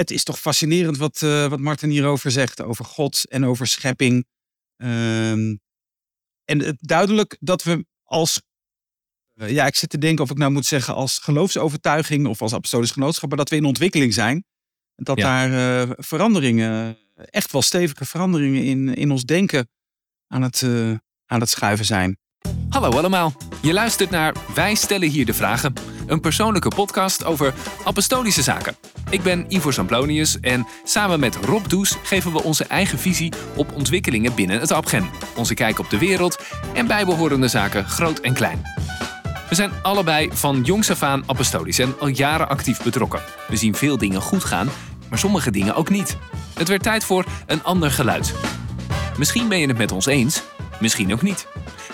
het is toch fascinerend wat, uh, wat Martin hierover zegt. Over God en over schepping. Ehm, en het duidelijk dat we als. Uh, ja, ik zit te denken of ik nou moet zeggen als geloofsovertuiging of als apostolisch genootschap, maar dat we in ontwikkeling zijn. Dat daar uh, veranderingen, echt wel stevige veranderingen in, in ons denken aan het, aan het schuiven zijn. Hallo allemaal, je luistert naar Wij stellen hier de vragen, een persoonlijke podcast over apostolische zaken. Ik ben Ivo Samplonius en samen met Rob Does geven we onze eigen visie op ontwikkelingen binnen het Abgen, onze kijk op de wereld en bijbehorende zaken groot en klein. We zijn allebei van jongs af aan apostolisch en al jaren actief betrokken. We zien veel dingen goed gaan, maar sommige dingen ook niet. Het werd tijd voor een ander geluid. Misschien ben je het met ons eens, misschien ook niet.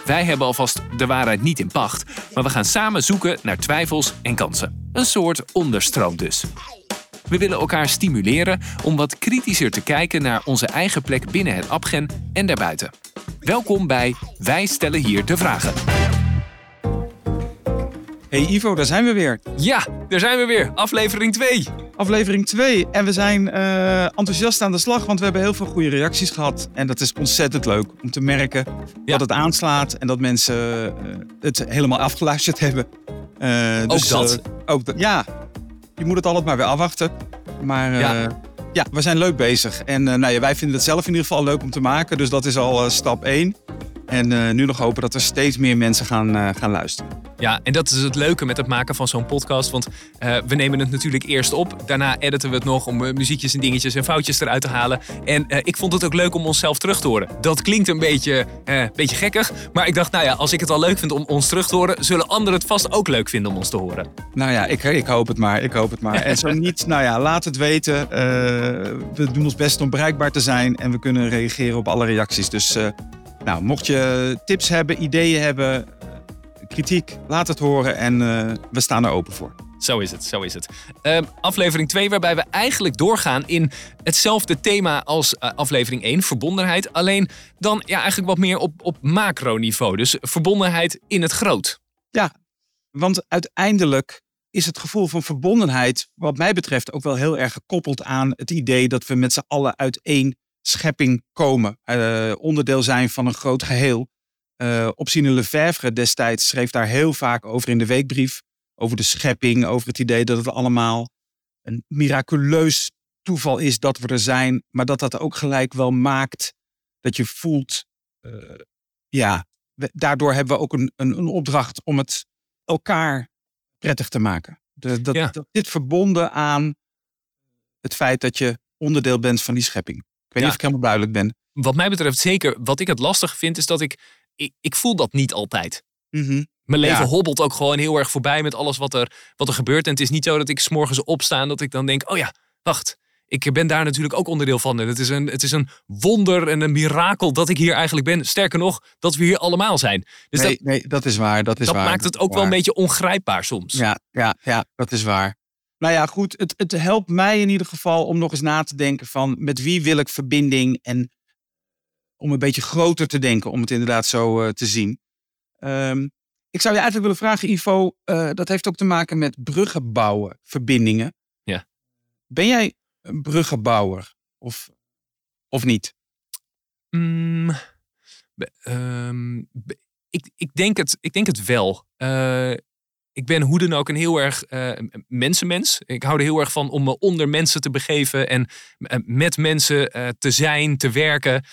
Wij hebben alvast de waarheid niet in pacht, maar we gaan samen zoeken naar twijfels en kansen. Een soort onderstroom dus. We willen elkaar stimuleren om wat kritischer te kijken naar onze eigen plek binnen het Abgen en daarbuiten. Welkom bij Wij stellen hier de vragen. Hey Ivo, daar zijn we weer. Ja, daar zijn we weer. Aflevering 2. Aflevering 2. En we zijn uh, enthousiast aan de slag, want we hebben heel veel goede reacties gehad. En dat is ontzettend leuk om te merken dat het aanslaat en dat mensen uh, het helemaal afgeluisterd hebben. Uh, dus, ook dat. ook ja, je moet het altijd maar weer afwachten. Maar ja. ja we zijn leuk bezig. En nou ja, wij vinden het zelf in ieder geval leuk om te maken. Dus dat is al stap 1. En nu nog hopen dat er steeds meer mensen gaan, gaan luisteren. Ja, en dat is het leuke met het maken van zo'n podcast. Want uh, we nemen het natuurlijk eerst op. Daarna editen we het nog om muziekjes en dingetjes en foutjes eruit te halen. En ik vond het ook leuk om onszelf terug te horen. Dat klinkt een beetje, beetje gekkig. Maar ik dacht, nou ja, als ik het al leuk vind om ons terug te horen... zullen anderen het vast ook leuk vinden om ons te horen. Nou ja, ik, ik hoop het maar. Ik hoop het maar. en zo niet, nou ja, laat het weten. we doen ons best om bereikbaar te zijn. En we kunnen reageren op alle reacties. Dus nou, mocht je tips hebben, ideeën hebben kritiek, laat het horen en uh, we staan er open voor. Zo is het, zo is het. Uh, aflevering 2, waarbij we eigenlijk doorgaan in hetzelfde thema als uh, aflevering 1, verbondenheid. Alleen dan ja, eigenlijk wat meer op, op macroniveau. Dus verbondenheid in het groot. Ja, want uiteindelijk is het gevoel van verbondenheid, wat mij betreft, ook wel heel erg gekoppeld aan het idee dat we met z'n allen uit één schepping komen. Uh, onderdeel zijn van een groot geheel. Uh, Opsine Lefebvre destijds schreef daar heel vaak over in de weekbrief. Over de schepping, over het idee dat het allemaal een miraculeus toeval is dat we er zijn. Maar dat dat ook gelijk wel maakt dat je voelt, uh, ja, daardoor hebben we ook een, een, een, opdracht om het elkaar prettig te maken. De, dat, ja. dat, dit verbonden aan het feit dat je onderdeel bent van die schepping. Weet niet of ik helemaal duidelijk ben. Wat mij betreft zeker. Wat ik het lastig vind is dat ik ik, ik voel dat niet altijd. Mhm. Mijn leven hobbelt ook gewoon heel erg voorbij met alles wat er, wat er gebeurt. En het is niet zo dat ik s'morgens opsta en dat ik dan denk: oh ja, wacht. Ik ben daar natuurlijk ook onderdeel van. En het is, een, het is een wonder en een mirakel dat ik hier eigenlijk ben. Sterker nog, dat we hier allemaal zijn. Dus nee, dat, nee, dat is waar. Dat, is dat waar, maakt het ook wel een beetje ongrijpbaar soms. Ja, ja, ja, dat is waar. Nou ja, goed. Het, het helpt mij in ieder geval om nog eens na te denken van met wie wil ik verbinding en om een beetje groter te denken, om het inderdaad zo uh, te zien. Um, ik zou je eigenlijk willen vragen, Ivo, uh, dat heeft ook te maken met bruggen bouwen, verbindingen. Ja. Ben jij een bruggenbouwer of, of niet? Mm, um, ik, ik, denk het, ik denk het wel. Uh, ik ben hoe dan ook een heel erg uh, mensenmens. Ik hou er heel erg van om me onder mensen te begeven en met mensen uh, te zijn, te werken.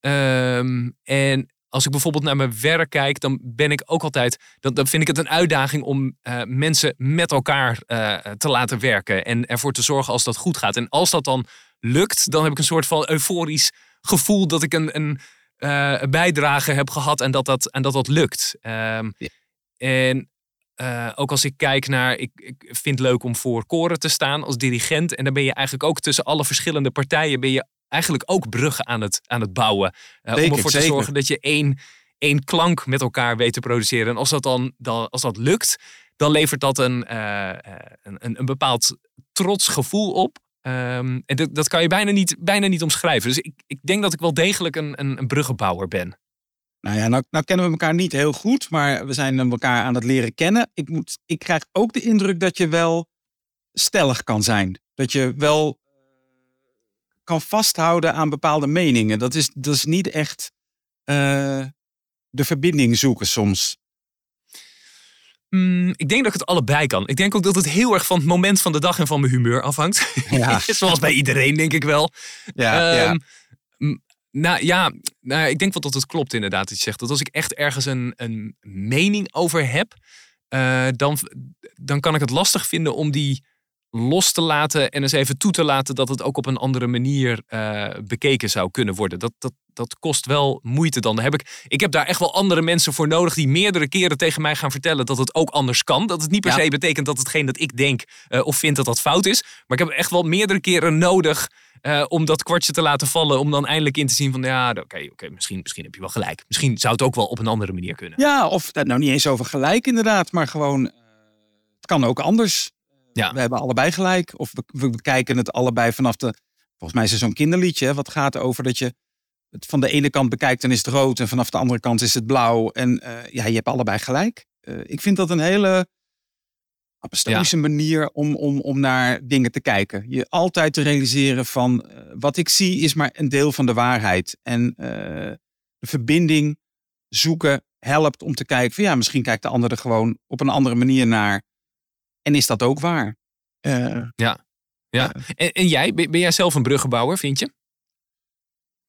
Um, en als ik bijvoorbeeld naar mijn werk kijk, dan ben ik ook altijd. Dan, dan vind ik het een uitdaging om mensen met elkaar te laten werken. En ervoor te zorgen als dat goed gaat. En als dat dan lukt, dan heb ik een soort van euforisch gevoel dat ik een, een bijdrage heb gehad en dat dat, en dat, dat lukt. Um, ja. En ook als ik kijk naar, ik, ik, vind het leuk om voor koren te staan als dirigent. En dan ben je eigenlijk ook tussen alle verschillende partijen ben je eigenlijk ook bruggen aan het, aan het bouwen. Uh, om ervoor te zorgen dat je één, één klank met elkaar weet te produceren. En als dat dan, dan als dat lukt, dan levert dat een, uh, een, een, bepaald trots gevoel op. Um, en dat, dat kan je bijna niet, bijna niet omschrijven. Dus ik, ik denk dat ik wel degelijk een, een, een bruggenbouwer ben. Nou ja, nou, nou, kennen we elkaar niet heel goed, maar we zijn elkaar aan het leren kennen. Ik, moet, ik krijg ook de indruk dat je wel stellig kan zijn. Dat je wel kan vasthouden aan bepaalde meningen. Dat is, dat is niet echt uh, de verbinding zoeken soms. Mm, ik denk dat ik het allebei kan. Ik denk ook dat het heel erg van het moment van de dag en van mijn humeur afhangt. Ja. Zoals bij iedereen, denk ik wel. Ja, ja. Nou ja, nou, ik denk wel dat het klopt inderdaad. Dat je zegt dat als ik echt ergens een, een mening over heb, uh, dan, dan kan ik het lastig vinden om die los te laten en eens even toe te laten dat het ook op een andere manier uh, bekeken zou kunnen worden. Dat, dat, dat kost wel moeite dan. heb ik, ik heb daar echt wel andere mensen voor nodig die meerdere keren tegen mij gaan vertellen dat het ook anders kan. Dat het niet per se betekent dat hetgeen dat ik denk uh, of vind dat dat fout is. Maar ik heb echt wel meerdere keren nodig uh, om dat kwartje te laten vallen. Om dan eindelijk in te zien van ja, oké, oké, misschien, misschien heb je wel gelijk. Misschien zou het ook wel op een andere manier kunnen. Ja, of nou niet eens over gelijk inderdaad, maar gewoon het kan ook anders. Ja. We hebben allebei gelijk. Of we, we bekijken het allebei vanaf de. Volgens mij is er zo'n kinderliedje. wat gaat over dat je het van de ene kant bekijkt en is het rood. En vanaf de andere kant is het blauw. En uh, ja, je hebt allebei gelijk. Uh, ik vind dat een hele apostolische ja. manier om, om, om naar dingen te kijken. Je altijd te realiseren van uh, wat ik zie is maar een deel van de waarheid. En de verbinding zoeken helpt om te kijken van ja, misschien kijkt de ander er gewoon op een andere manier naar. En is dat ook waar? Uh, ja. ja. En, en, jij, ben, jij zelf een bruggenbouwer, vind je?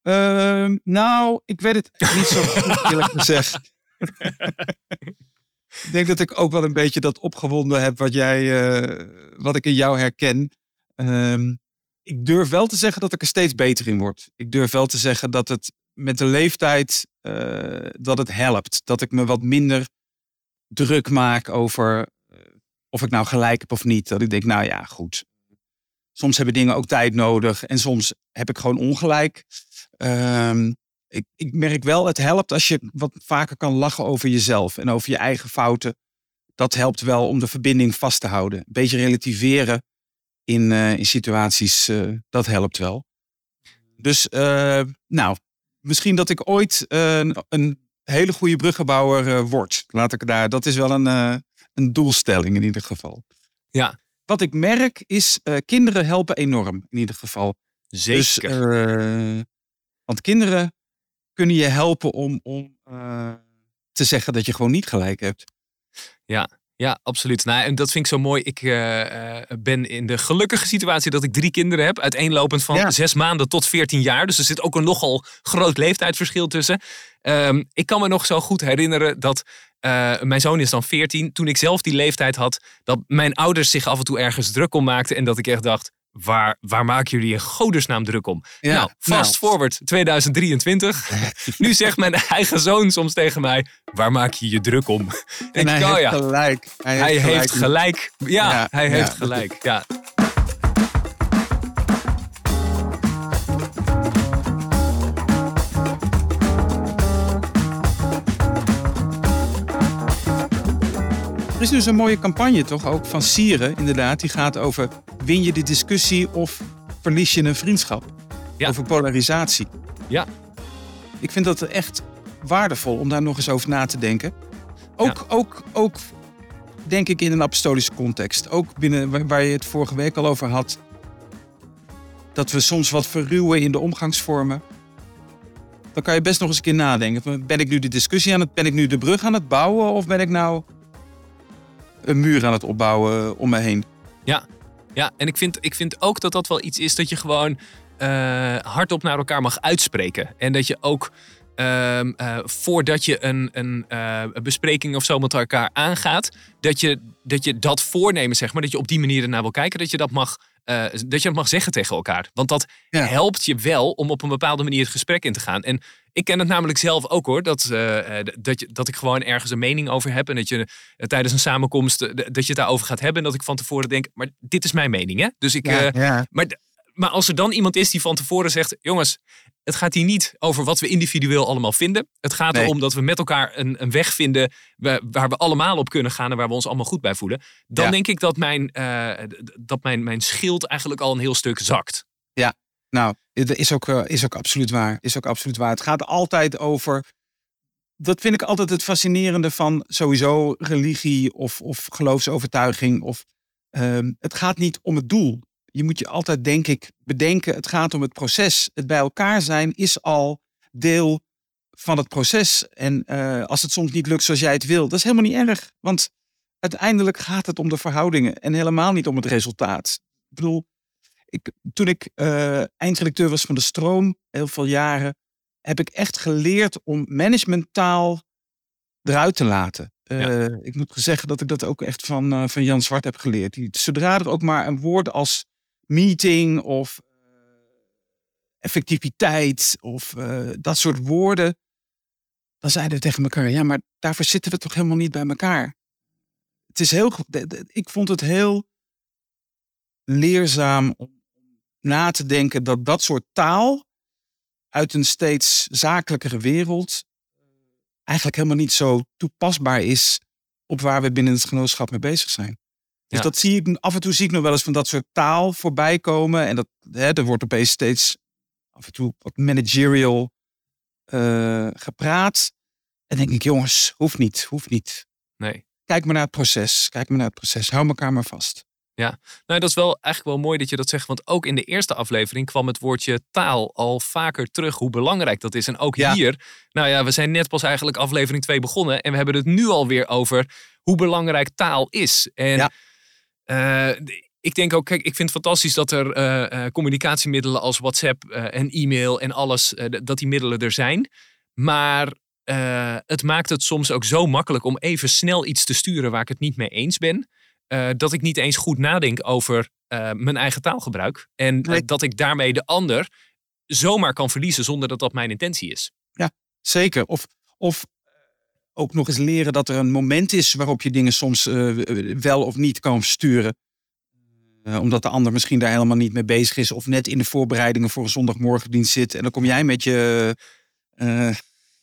Uh, nou, ik weet het niet zo goed, eerlijk gezegd. ik denk dat ik ook wel een beetje dat opgewonden heb wat, jij, uh, wat ik in jou herken. Ehm, ik durf wel te zeggen dat ik er steeds beter in word. Ik durf wel te zeggen dat het met de leeftijd uh, dat het helpt. Dat ik me wat minder druk maak over of ik nou gelijk heb of niet. Dat ik denk, nou ja, goed. Soms hebben dingen ook tijd nodig en soms heb ik gewoon ongelijk. Um, ik, ik merk wel, het helpt als je wat vaker kan lachen over jezelf en over je eigen fouten. Dat helpt wel om de verbinding vast te houden. Een beetje relativeren in, uh, in situaties, uh, dat helpt wel. Dus, uh, nou, misschien dat ik ooit een hele goede bruggenbouwer word. Laat ik daar, dat is wel een, een doelstelling in ieder geval. Ja. Wat ik merk is, kinderen helpen enorm in ieder geval. Zeker. Dus, want kinderen kunnen je helpen om, om uh, te zeggen dat je gewoon niet gelijk hebt. Ja, ja, absoluut. Nou, en dat vind ik zo mooi. Ik ben in de gelukkige situatie dat ik drie kinderen heb. Uiteenlopend van ja. zes maanden tot veertien jaar. Dus er zit ook een nogal groot leeftijdsverschil tussen. Um, ik kan me nog zo goed herinneren dat uh, mijn zoon is dan 14. Toen ik zelf die leeftijd had, dat mijn ouders zich af en toe ergens druk om maakten. En dat ik echt dacht, waar, waar maken jullie in godesnaam druk om? Ja, nou, fast nou. forward 2023. nu zegt mijn eigen zoon soms tegen mij, waar maak je je druk om? En hij, heeft ja, gelijk. hij, heeft gelijk. Heeft gelijk. Ja, ja, hij heeft gelijk. Ja. Is dus een mooie campagne toch ook van Sieren inderdaad. Die gaat over win je de discussie of verlies je een vriendschap? Ja. Over polarisatie. Ja. Ik vind dat echt waardevol om daar nog eens over na te denken. Ook, ook, ook denk ik in een apostolische context. Ook binnen waar je het vorige week al over had. Dat we soms wat verruwen in de omgangsvormen. Dan kan je best nog eens een keer nadenken. Ben ik nu de discussie aan het, ben ik nu de brug aan het bouwen of ben ik nou een muur aan het opbouwen om me heen. Ja, ja en ik vind, ik vind ook dat dat wel iets is dat je gewoon uh, hardop naar elkaar mag uitspreken. En dat je ook uh, uh, voordat je een, een uh, bespreking of zo met elkaar aangaat, dat je, dat je dat voornemen, zeg maar, dat je op die manier ernaar wil kijken, dat je dat mag, dat je dat mag zeggen tegen elkaar. Want dat ja. helpt je wel om op een bepaalde manier het gesprek in te gaan. En ik ken het namelijk zelf ook hoor. Dat, uh, dat, je, dat ik gewoon ergens een mening over heb. En dat je uh, tijdens een samenkomst. dat je het daarover gaat hebben. En dat ik van tevoren denk. Maar dit is mijn mening hè. Dus ik. Ja, ja. Maar, maar als er dan iemand is die van tevoren zegt. Jongens, het gaat hier niet over wat we individueel allemaal vinden. Het gaat nee. erom dat we met elkaar een, een weg vinden. waar we allemaal op kunnen gaan. En waar we ons allemaal goed bij voelen. Dan denk ik dat, mijn, dat mijn, mijn schild eigenlijk al een heel stuk zakt. Ja, nou, dat is ook, is ook absoluut waar. Is ook absoluut waar. Het gaat altijd over. Dat vind ik altijd het fascinerende van sowieso religie of, of geloofsovertuiging. Of, um, het gaat niet om het doel. Je moet je altijd, denk ik, bedenken, het gaat om het proces. Het bij elkaar zijn is al deel van het proces. En uh, als het soms niet lukt zoals jij het wil, dat is helemaal niet erg. Want uiteindelijk gaat het om de verhoudingen en helemaal niet om het resultaat. Ik bedoel, ik, toen ik uh, eindredacteur was van de Stroom, heel veel jaren, heb ik echt geleerd om managementtaal eruit te laten. Uh, Ik moet zeggen dat ik dat ook echt van, uh, van Jan Zwart heb geleerd. Die, zodra er ook maar een woord als meeting of effectiviteit of dat soort woorden, dan zeiden we tegen elkaar, ja, maar daarvoor zitten we toch helemaal niet bij elkaar. Het is heel, ik vond het heel leerzaam om na te denken dat dat soort taal uit een steeds zakelijkere wereld eigenlijk helemaal niet zo toepasbaar is op waar we binnen het genootschap mee bezig zijn. Dus dat zie ik af en toe zie ik nog wel eens van dat soort taal voorbij komen. En dat hè, er wordt opeens steeds af en toe wat managerial uh, gepraat. En denk ik, jongens, hoeft niet, hoeft niet. Nee. Kijk maar naar het proces. Kijk maar naar het proces. Hou elkaar maar vast. Ja, nou dat is wel eigenlijk wel mooi dat je dat zegt. Want ook in de eerste aflevering kwam het woordje taal al vaker terug. Hoe belangrijk dat is. En ook hier, nou ja, we zijn net pas eigenlijk aflevering 2 begonnen. En we hebben het nu alweer over hoe belangrijk taal is. En ja. Uh, ik denk ook, kijk, ik vind het fantastisch dat er uh, communicatiemiddelen als WhatsApp en e-mail en alles, dat die middelen er zijn. Maar het maakt het soms ook zo makkelijk om even snel iets te sturen waar ik het niet mee eens ben. Dat ik niet eens goed nadenk over mijn eigen taalgebruik. En dat ik daarmee de ander zomaar kan verliezen zonder dat dat mijn intentie is. Ja, zeker. Of, of ook nog eens leren dat er een moment is waarop je dingen soms wel of niet kan sturen. omdat de ander misschien daar helemaal niet mee bezig is. Of net in de voorbereidingen voor een zondagmorgendienst zit. En dan kom jij met je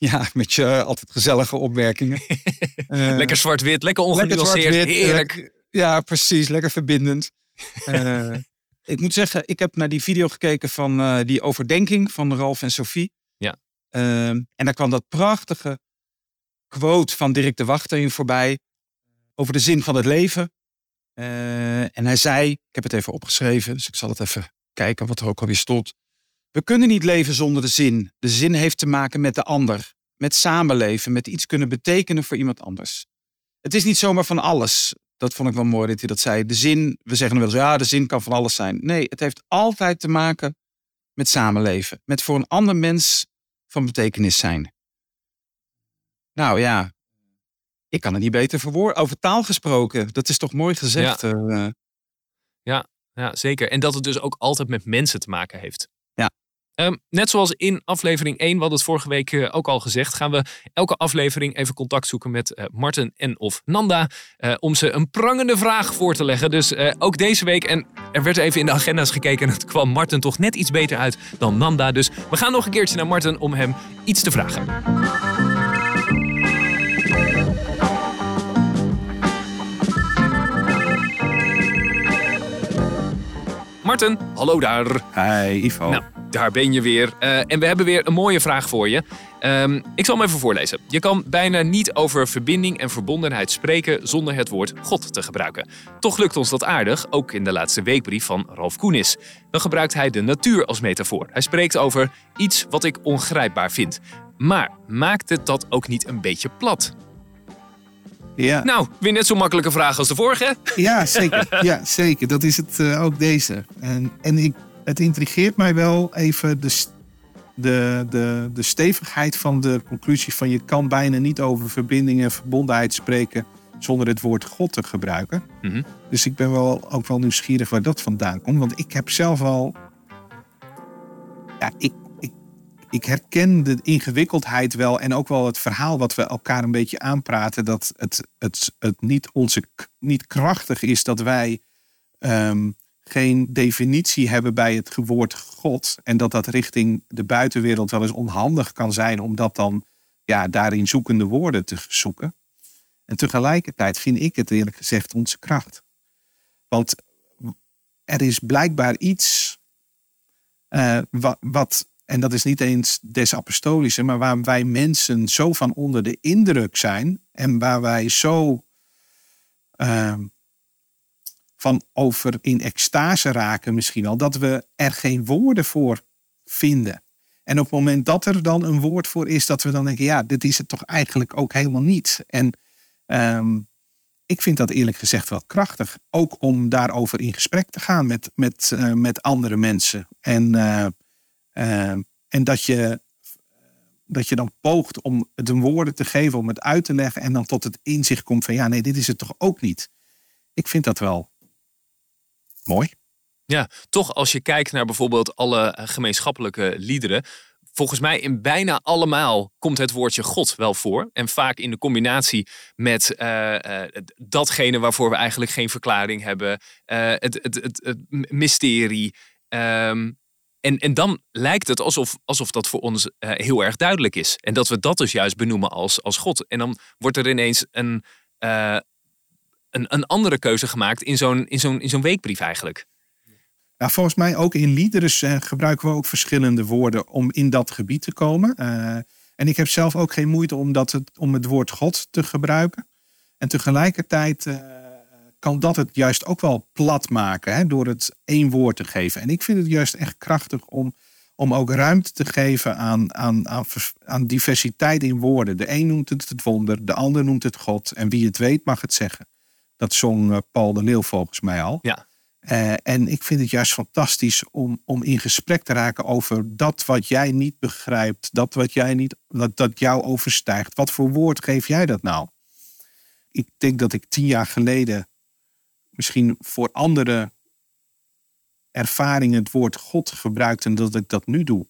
ja, met je altijd gezellige opmerkingen. lekker zwart-wit, lekker ongenuanceerd, heerlijk. Ja, precies. Lekker verbindend. ik moet zeggen, ik heb naar die video gekeken van die overdenking van Ralf en Sophie. Ja. Uh, en daar kwam dat prachtige quote van Dirk de Wachter in voorbij. Over de zin van het leven. Uh, en hij zei, ik heb het even opgeschreven, dus ik zal het even kijken wat er ook alweer stond. We kunnen niet leven zonder de zin. De zin heeft te maken met de ander. Met samenleven, met iets kunnen betekenen voor iemand anders. Het is niet zomaar van alles dat vond ik wel mooi dat hij dat zei. De zin, we zeggen wel eens, ja, de zin kan van alles zijn. Nee, het heeft altijd te maken met samenleven. Met voor een ander mens van betekenis zijn. Nou ja, ik kan het niet beter verwoorden. Over taal gesproken, dat is toch mooi gezegd. Ja. Uh, ja, ja, zeker. En dat het dus ook altijd met mensen te maken heeft. Um, net zoals in aflevering 1, we hadden het vorige week uh, ook al gezegd, gaan we elke aflevering even contact zoeken met uh, Marten en of Nanda. Uh, om ze een prangende vraag voor te leggen. Dus ook deze week, en er werd even in de agenda's gekeken en het kwam Marten toch net iets beter uit dan Nanda. Dus we gaan nog een keertje naar Marten om hem iets te vragen. Marten, hallo daar. Hi, Ivo. Nou, daar ben je weer. Uh, en we hebben weer een mooie vraag voor je. Um, ik zal hem even voorlezen. Je kan bijna niet over verbinding en verbondenheid spreken zonder het woord God te gebruiken. Toch lukt ons dat aardig, ook in de laatste weekbrief van Ralf Koenis. Dan gebruikt hij de natuur als metafoor. Hij spreekt over iets wat ik ongrijpbaar vind. Maar maakt het dat ook niet een beetje plat? Ja. Nou, weer net zo'n makkelijke vraag als de vorige. Ja, zeker. Ja, zeker. Dat is het uh, ook deze. En, en ik het intrigeert mij wel even de, de, de, de stevigheid van de conclusie van je kan bijna niet over verbinding en verbondenheid spreken zonder het woord God te gebruiken. Mhm. Dus ik ben wel ook wel nieuwsgierig waar dat vandaan komt. Want ik heb zelf al. Ja, ik, ik, herken de ingewikkeldheid wel en ook wel het verhaal wat we elkaar een beetje aanpraten. Dat het, het, het niet, onze, niet krachtig is dat wij ehm, geen definitie hebben bij het woord God. En dat dat richting de buitenwereld wel eens onhandig kan zijn om dat dan ja, daarin zoekende woorden te zoeken. En tegelijkertijd vind ik het eerlijk gezegd onze kracht. Want er is blijkbaar iets uh, wat, wat, en dat is niet eens des apostolische, maar waar wij mensen zo van onder de indruk zijn en waar wij zo uh, van over in extase raken misschien wel, dat we er geen woorden voor vinden. En op het moment dat er dan een woord voor is, dat we dan denken, ja, dit is het toch eigenlijk ook helemaal niet. En ehm, ik vind dat eerlijk gezegd wel krachtig. Ook om daarover in gesprek te gaan met, met, uh, met andere mensen. En, uh, en dat, je, dat je dan poogt om het een woorden te geven, om het uit te leggen. En dan tot het inzicht komt van ja, nee, dit is het toch ook niet. Ik vind dat wel mooi. Ja, toch als je kijkt naar bijvoorbeeld alle gemeenschappelijke liederen. Volgens mij in bijna allemaal komt het woordje God wel voor. En vaak in de combinatie met uh, uh, datgene waarvoor we eigenlijk geen verklaring hebben. Het, het, het, mysterie. Um, en, en dan lijkt het alsof, alsof dat voor ons heel erg duidelijk is. En dat we dat dus juist benoemen als, als God. En dan wordt er ineens een, een, een andere keuze gemaakt in zo'n in zo'n in zo'n weekbrief eigenlijk. Nou, volgens mij ook in liederen uh, gebruiken we ook verschillende woorden om in dat gebied te komen. En ik heb zelf ook geen moeite om, dat het, om het woord God te gebruiken. En tegelijkertijd kan dat het juist ook wel plat maken hè, door het één woord te geven. En ik vind het juist echt krachtig om, om ook ruimte te geven aan, aan, aan, aan diversiteit in woorden. De een noemt het het wonder, de ander noemt het God. En wie het weet mag het zeggen. Dat zong Paul de Leeuw volgens mij al. Ja. Uh, en ik vind het juist fantastisch om, om in gesprek te raken over dat wat jij niet begrijpt, dat wat jij niet, dat, dat jou overstijgt. Wat voor woord geef jij dat nou? Ik denk dat ik tien jaar geleden misschien voor andere ervaringen het woord God gebruikte en dat ik dat nu doe.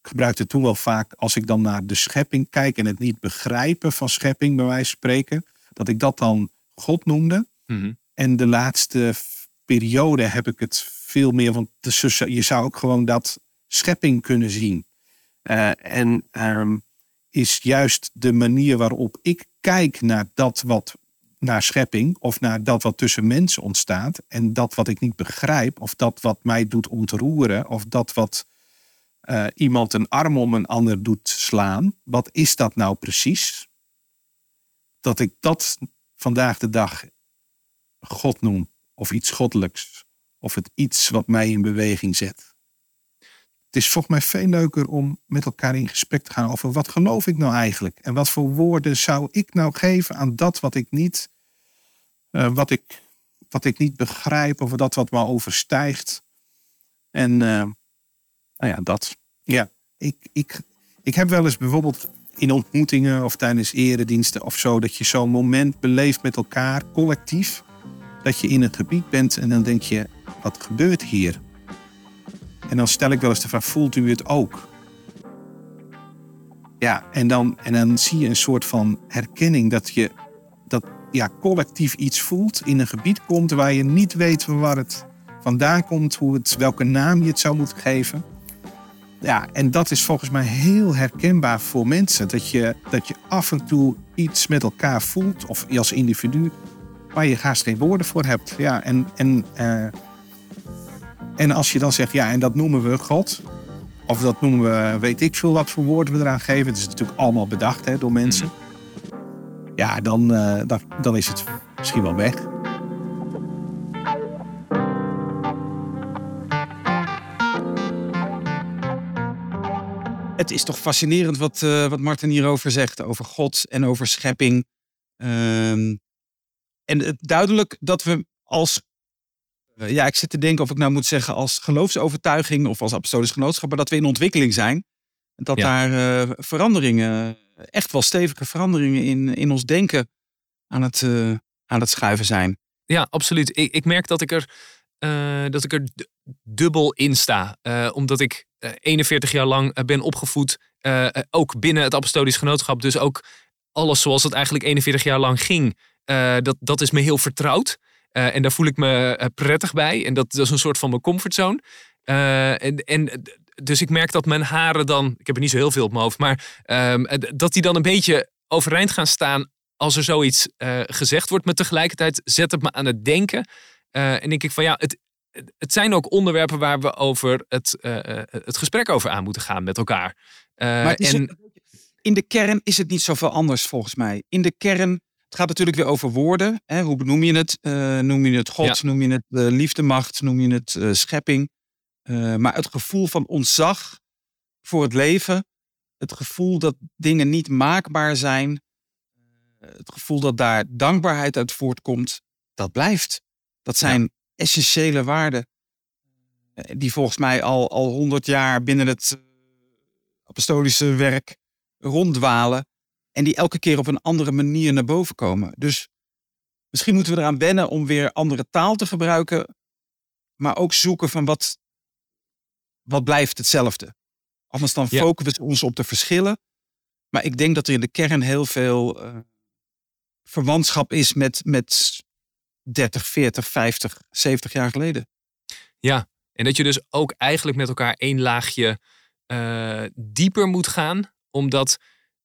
Ik gebruikte toen wel vaak als ik dan naar de schepping kijk en het niet begrijpen van schepping bij wijze van spreken, dat ik dat dan God noemde. Mm -hmm. En de laatste periode heb ik het veel meer van. Je zou ook gewoon dat schepping kunnen zien. Uh, en um, is juist de manier waarop ik kijk naar dat wat naar schepping of naar dat wat tussen mensen ontstaat en dat wat ik niet begrijp of dat wat mij doet ontroeren of dat wat uh, iemand een arm om een ander doet slaan. Wat is dat nou precies? Dat ik dat vandaag de dag God noem of iets goddelijks, of het iets wat mij in beweging zet. Het is volgens mij veel leuker om met elkaar in gesprek te gaan over wat geloof ik nou eigenlijk en wat voor woorden zou ik nou geven aan dat wat ik niet, uh, wat ik, wat ik niet begrijp of dat wat me overstijgt. En uh, nou ja, dat. Ja, ik, ik, ik heb wel eens bijvoorbeeld in ontmoetingen of tijdens erediensten of zo, dat je zo'n moment beleeft met elkaar, collectief dat je in het gebied bent en dan denk je, wat gebeurt hier? En dan stel ik wel eens de vraag, voelt u het ook? Ja, en dan, en dan zie je een soort van herkenning dat je dat ja, collectief iets voelt, in een gebied komt waar je niet weet waar het vandaan komt, hoe het, welke naam je het zou moeten geven. Ja, en dat is volgens mij heel herkenbaar voor mensen. Dat je, dat je af en toe iets met elkaar voelt, of als individu, waar je haast geen woorden voor hebt. Ja, en, en, uh, en als je dan zegt, ja, en dat noemen we God. Of dat noemen we, weet ik veel wat voor woorden we eraan geven. Het is natuurlijk allemaal bedacht hè, door mensen. Ja, dan, uh, dan, dan is het misschien wel weg. Het is toch fascinerend wat, uh, wat Martin hierover zegt. Over God en over schepping. Uh, en het duidelijk dat we als, ja, ik zit te denken of ik nou moet zeggen als geloofsovertuiging of als apostolisch genootschap, maar dat we in ontwikkeling zijn. Dat ja. daar uh, veranderingen, echt wel stevige veranderingen in, in ons denken aan het, uh, aan het schuiven zijn. Ja, absoluut. Ik, ik merk dat ik er, dat ik er dubbel in sta. omdat ik 41 jaar lang ben opgevoed, ook binnen het apostolisch genootschap. Dus ook alles zoals het eigenlijk 41 jaar lang ging, dat, dat is me heel vertrouwd. Uh, en daar voel ik me uh, prettig bij. En dat, dat, is een soort van mijn comfortzone. en, en dus ik merk dat mijn haren dan, ik heb er niet zo heel veel op mijn hoofd, maar um, dat die dan een beetje overeind gaan staan als er zoiets gezegd wordt. Maar tegelijkertijd zet het me aan het denken. en denk ik van ja, het, het zijn ook onderwerpen waar we over het, het gesprek over aan moeten gaan met elkaar. maar en, in de kern is het niet zoveel anders volgens mij. In de kern Het gaat natuurlijk weer over woorden. Hè? Hoe benoem je het? Uh, noem je het God? Noem je het uh, liefdemacht? Noem je het uh, schepping? maar het gevoel van ontzag voor het leven. Het gevoel dat dingen niet maakbaar zijn. Het gevoel dat daar dankbaarheid uit voortkomt. Dat blijft. Dat zijn ja. essentiële waarden. Die volgens mij al, al honderd jaar binnen het apostolische werk ronddwalen. En die elke keer op een andere manier naar boven komen. Dus misschien moeten we eraan wennen om weer andere taal te gebruiken. Maar ook zoeken van wat, wat blijft hetzelfde. Anders dan ja. focussen we ons op de verschillen. Maar ik denk dat er in de kern heel veel uh, verwantschap is met, met 30, 40, 50, 70 jaar geleden. Ja, en dat je dus ook eigenlijk met elkaar één laagje uh, dieper moet gaan. Omdat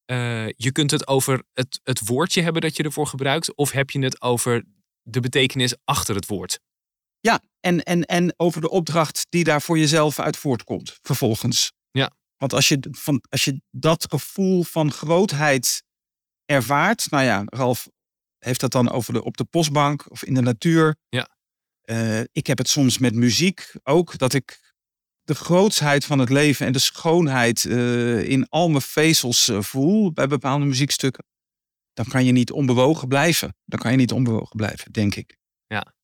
uh, je kunt het over het, het woordje hebben dat je ervoor gebruikt. Of heb je het over de betekenis achter het woord? Ja, en, en, en over de opdracht die daar voor jezelf uit voortkomt, vervolgens. Ja. Want als je, van, als je dat gevoel van grootheid ervaart, nou ja, Ralf heeft dat dan over de, op de postbank of in de natuur. Ja. Uh, ik heb het soms met muziek ook, dat ik de grootsheid van het leven en de schoonheid uh, in al mijn vezels uh, voel bij bepaalde muziekstukken, dan kan je niet onbewogen blijven. Dan kan je niet onbewogen blijven, denk ik. Ja.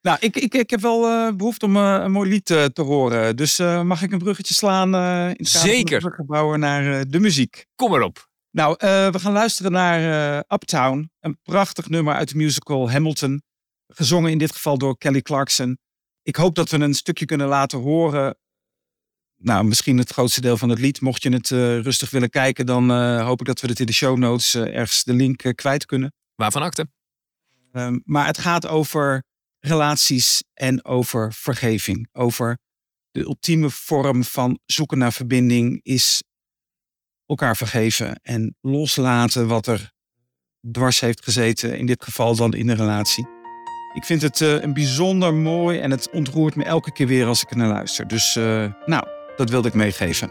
Nou, ik, ik, ik heb wel uh, behoefte om een mooi lied te horen. Dus mag ik een bruggetje slaan in het Zeker. gebouwen naar de muziek? Kom maar op. Nou, we gaan luisteren naar Uptown. Een prachtig nummer uit de musical Hamilton. Gezongen in dit geval door Kelly Clarkson ik hoop dat we een stukje kunnen laten horen. Nou, misschien het grootste deel van het lied. Mocht je het uh, rustig willen kijken, dan uh, hoop ik dat we het in de show notes uh, ergens de link kwijt kunnen. Waarvan akte? Um, maar het gaat over relaties en over vergeving. Over de ultieme vorm van zoeken naar verbinding is elkaar vergeven en loslaten wat er dwars heeft gezeten. In dit geval dan in een relatie. Ik vind het uh, een bijzonder mooi en het ontroert me elke keer weer als ik er naar luister. Dus uh, nou, dat wilde ik meegeven.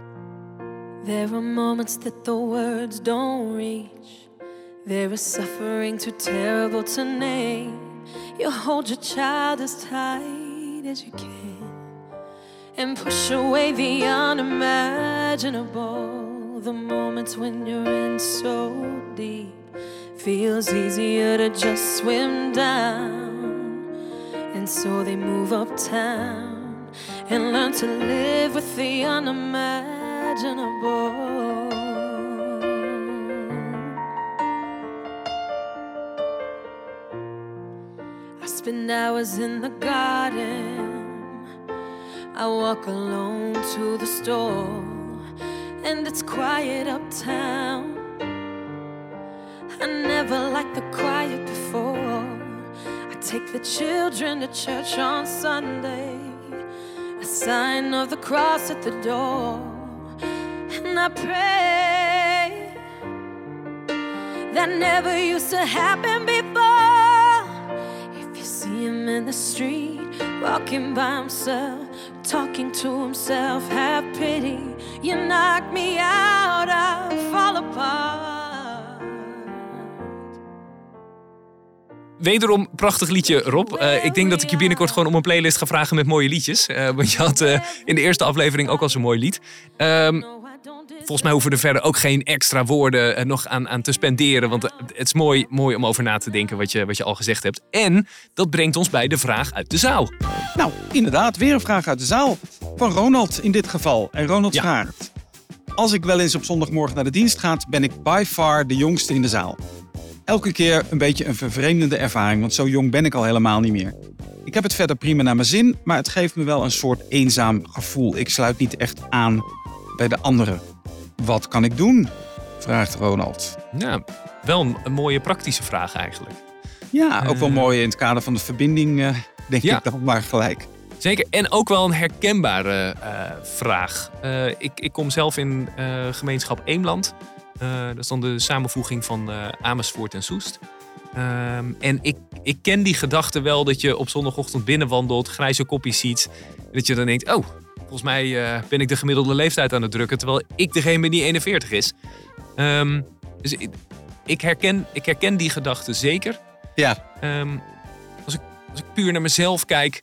There are moments that the words don't reach. There is suffering too terrible to name. You hold your child as tight as you can. And push away the unimaginable. The moments when you're in so deep. Feels easier to just swim down. And so they move uptown and learn to live with the unimaginable. I spend hours in the garden. I walk alone to the store, and it's quiet uptown. I never liked the quiet before. Take the children to church on Sunday, a sign of the cross at the door. And I pray that never used to happen before. If you see him in the street, walking by himself, talking to himself, have pity. You knock me out, I fall apart. Wederom prachtig liedje, Rob. Uh, ik denk dat ik je binnenkort gewoon om een playlist ga vragen met mooie liedjes. Uh, want je had uh, in de eerste aflevering ook al zo'n mooi lied. Um, volgens mij hoeven er verder ook geen extra woorden nog aan, aan te spenderen. Want het is mooi, mooi om over na te denken wat je, wat je al gezegd hebt. En dat brengt ons bij de vraag uit de zaal. Nou, inderdaad, weer een vraag uit de zaal. Van Ronald in dit geval. En Ronald ja. vraagt... Als ik wel eens op zondagmorgen naar de dienst ga, ben ik by far de jongste in de zaal elke keer een beetje een vervreemdende ervaring, want zo jong ben ik al helemaal niet meer. Ik heb het verder prima naar mijn zin, maar het geeft me wel een soort eenzaam gevoel. Ik sluit niet echt aan bij de anderen. Wat kan ik doen? vraagt Ronald. Ja, wel een, mooie praktische vraag eigenlijk. Ja, ook wel uh, mooi in het kader van de verbinding, uh, denk ja. ik dan maar gelijk. Zeker, en ook wel een herkenbare uh, vraag. ik, ik kom zelf in gemeenschap Eemland. Uh, dat is dan de samenvoeging van uh, Amersfoort en Soest. Um, en ik, ik ken die gedachte wel dat je op zondagochtend binnenwandelt, grijze kopjes ziet. Dat je dan denkt, oh, volgens mij uh, ben ik de gemiddelde leeftijd aan het drukken. Terwijl ik degene ben die 41 is. Um, dus ik, herken, ik herken die gedachte zeker. Ja. Ehm, als, ik, als ik puur naar mezelf kijk,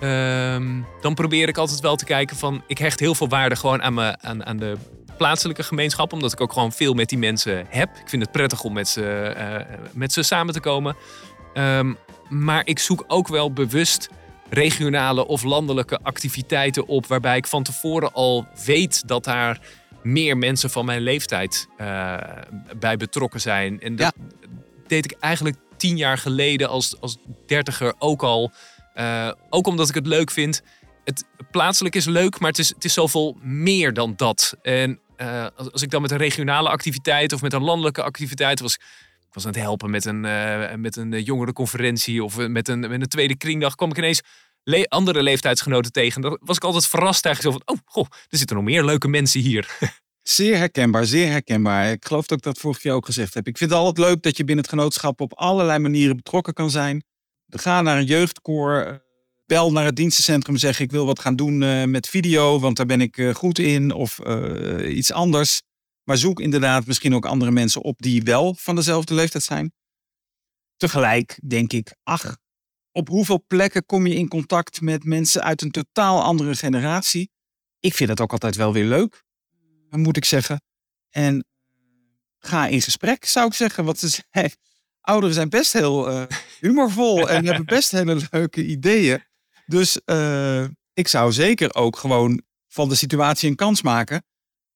ehm, dan probeer ik altijd wel te kijken van... Ik hecht heel veel waarde gewoon aan, me, aan, aan de plaatselijke gemeenschap. Omdat ik ook gewoon veel met die mensen heb. Ik vind het prettig om met ze, eh, met ze samen te komen. Ehm, maar ik zoek ook wel bewust regionale of landelijke activiteiten op. Waarbij ik van tevoren al weet dat daar meer mensen van mijn leeftijd eh, bij betrokken zijn. En dat deed ik eigenlijk tien jaar geleden als, als dertiger ook al. Eh, ook omdat ik het leuk vind. Het plaatselijk is leuk, maar het is, het is zoveel meer dan dat. En uh, als, ik dan met een regionale activiteit of met een landelijke activiteit was. Ik was aan het helpen met een, uh, met een jongerenconferentie of met een, met een tweede kringdag. kwam ik ineens andere leeftijdsgenoten tegen. Dan was ik altijd verrast eigenlijk zo van... Oh, er zitten nog meer leuke mensen hier. Zeer herkenbaar, zeer herkenbaar. Ik geloof dat ik dat vorig jaar ook gezegd heb. Ik vind het altijd leuk dat je binnen het genootschap op allerlei manieren betrokken kan zijn. Ga naar een jeugdkoor, bel naar het dienstencentrum, zeg ik wil wat gaan doen uh, met video, want daar ben ik uh, goed in of uh, iets anders. Maar zoek inderdaad misschien ook andere mensen op die wel van dezelfde leeftijd zijn. Tegelijk denk ik, ach, op hoeveel plekken kom je in contact met mensen uit een totaal andere generatie? Ik vind het ook altijd wel weer leuk, moet ik zeggen. En ga in gesprek, zou ik zeggen. Want ze zijn, ouderen zijn best heel humorvol en hebben best hele leuke ideeën. Dus uh, ik zou zeker ook gewoon van de situatie een kans maken.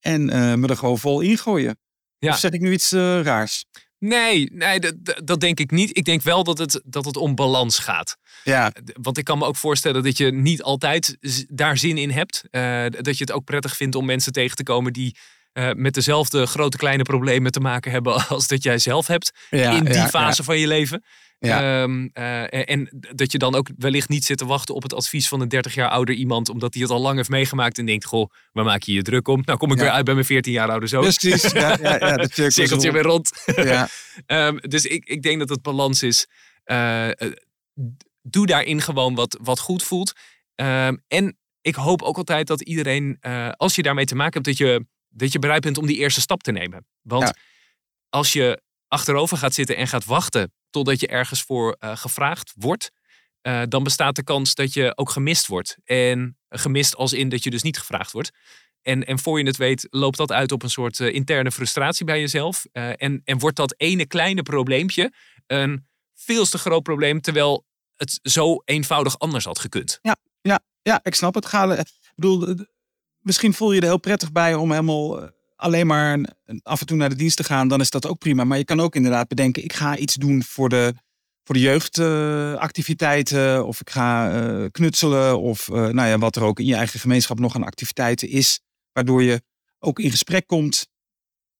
En uh, me er gewoon vol ingooien. Ja. Of zeg ik nu iets uh, raars? Nee, nee dat, dat denk ik niet. Ik denk wel dat het, dat het om balans gaat. Ja. Want ik kan me ook voorstellen dat je niet altijd daar zin in hebt. dat je het ook prettig vindt om mensen tegen te komen die uh, met dezelfde grote kleine problemen te maken hebben als dat jij zelf hebt ja, in die ja, fase van je leven. Ja. Um, uh, en dat je dan ook wellicht niet zit te wachten op het advies van een 30 jaar ouder iemand, omdat hij het al lang heeft meegemaakt en denkt: Goh, waar maak je je druk om? Nou, kom ik weer uit bij mijn 14 jaar oude zoon. Precies, ja, ja, ja cirkeltje weer rond. Ja. um, dus ik, ik denk dat het balans is. Uh, doe daarin gewoon wat, wat goed voelt. Um, en ik hoop ook altijd dat iedereen, als je daarmee te maken hebt, dat je, dat je bereid bent om die eerste stap te nemen. Want als je achterover gaat zitten en gaat wachten totdat je ergens voor uh, gevraagd wordt, uh, dan bestaat de kans dat je ook gemist wordt. En gemist als in dat je dus niet gevraagd wordt. En, en voor je het weet, loopt dat uit op een soort uh, interne frustratie bij jezelf. en, en wordt dat ene kleine probleempje een veel te groot probleem, terwijl het zo eenvoudig anders had gekund. Ja, ja, ja ik snap het. Ga, ik bedoel, misschien voel je er heel prettig bij om helemaal alleen maar af en toe naar de dienst te gaan, dan is dat ook prima. Maar je kan ook inderdaad bedenken, ik ga iets doen voor de, voor de jeugdactiviteiten. of ik ga uh, knutselen. Of nou ja, wat er ook in je eigen gemeenschap nog aan activiteiten is. Waardoor je ook in gesprek komt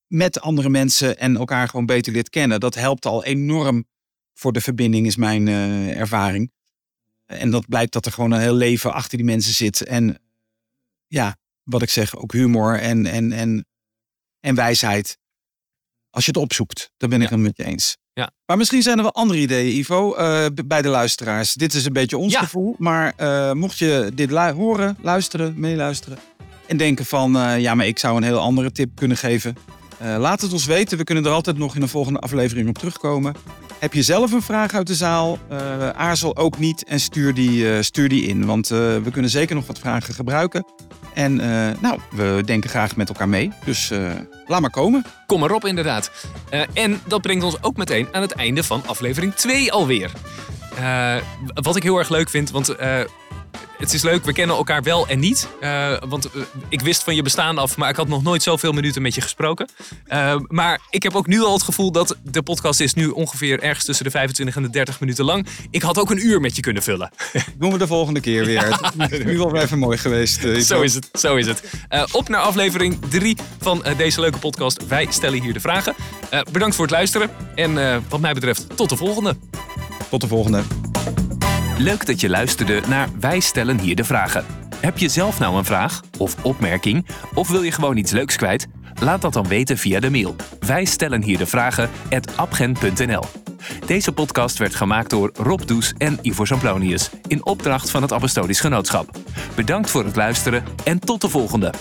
met andere mensen en elkaar gewoon beter leert kennen. Dat helpt al enorm voor de verbinding, is mijn ervaring. En dat blijkt dat er gewoon een heel leven achter die mensen zit. En ja, wat ik zeg, ook humor en, en, en en wijsheid. Als je het opzoekt, dan ben ik het met je eens. Ja. Maar misschien zijn er wel andere ideeën, Ivo, uh, bij de luisteraars. Dit is een beetje ons gevoel. Maar uh, mocht je dit lu horen, luisteren, meeluisteren. En denken van, uh, ja, maar ik zou een heel andere tip kunnen geven. laat het ons weten. We kunnen er altijd nog in een volgende aflevering op terugkomen. Heb je zelf een vraag uit de zaal? aarzel ook niet en stuur die, stuur die in. Want we kunnen zeker nog wat vragen gebruiken. En nou, we denken graag met elkaar mee. Dus laat maar komen. Kom maar op, inderdaad. En dat brengt ons ook meteen aan het einde van aflevering 2 alweer. wat ik heel erg leuk vind, want het is leuk, we kennen elkaar wel en niet. Uh, want uh, ik wist van je bestaan af, maar ik had nog nooit zoveel minuten met je gesproken. Uh, maar ik heb ook nu al het gevoel dat de podcast is nu ongeveer ergens tussen de 25 en de 30 minuten lang. Ik had ook een uur met je kunnen vullen. Doen we de volgende keer weer. Ja. Het is nu wel even mooi geweest. zo is het, zo is het. op naar aflevering 3 van deze leuke podcast. Wij stellen hier de vragen. bedankt voor het luisteren. En wat mij betreft, tot de volgende. Tot de volgende. Leuk dat je luisterde naar Wij stellen hier de vragen. Heb je zelf nou een vraag of opmerking of wil je gewoon iets leuks kwijt? Laat dat dan weten via de mail. Wij stellen hier de vragen Deze podcast werd gemaakt door Rob Does en Ivo Samplonius in opdracht van het Apostolisch Genootschap. Bedankt voor het luisteren en tot de volgende.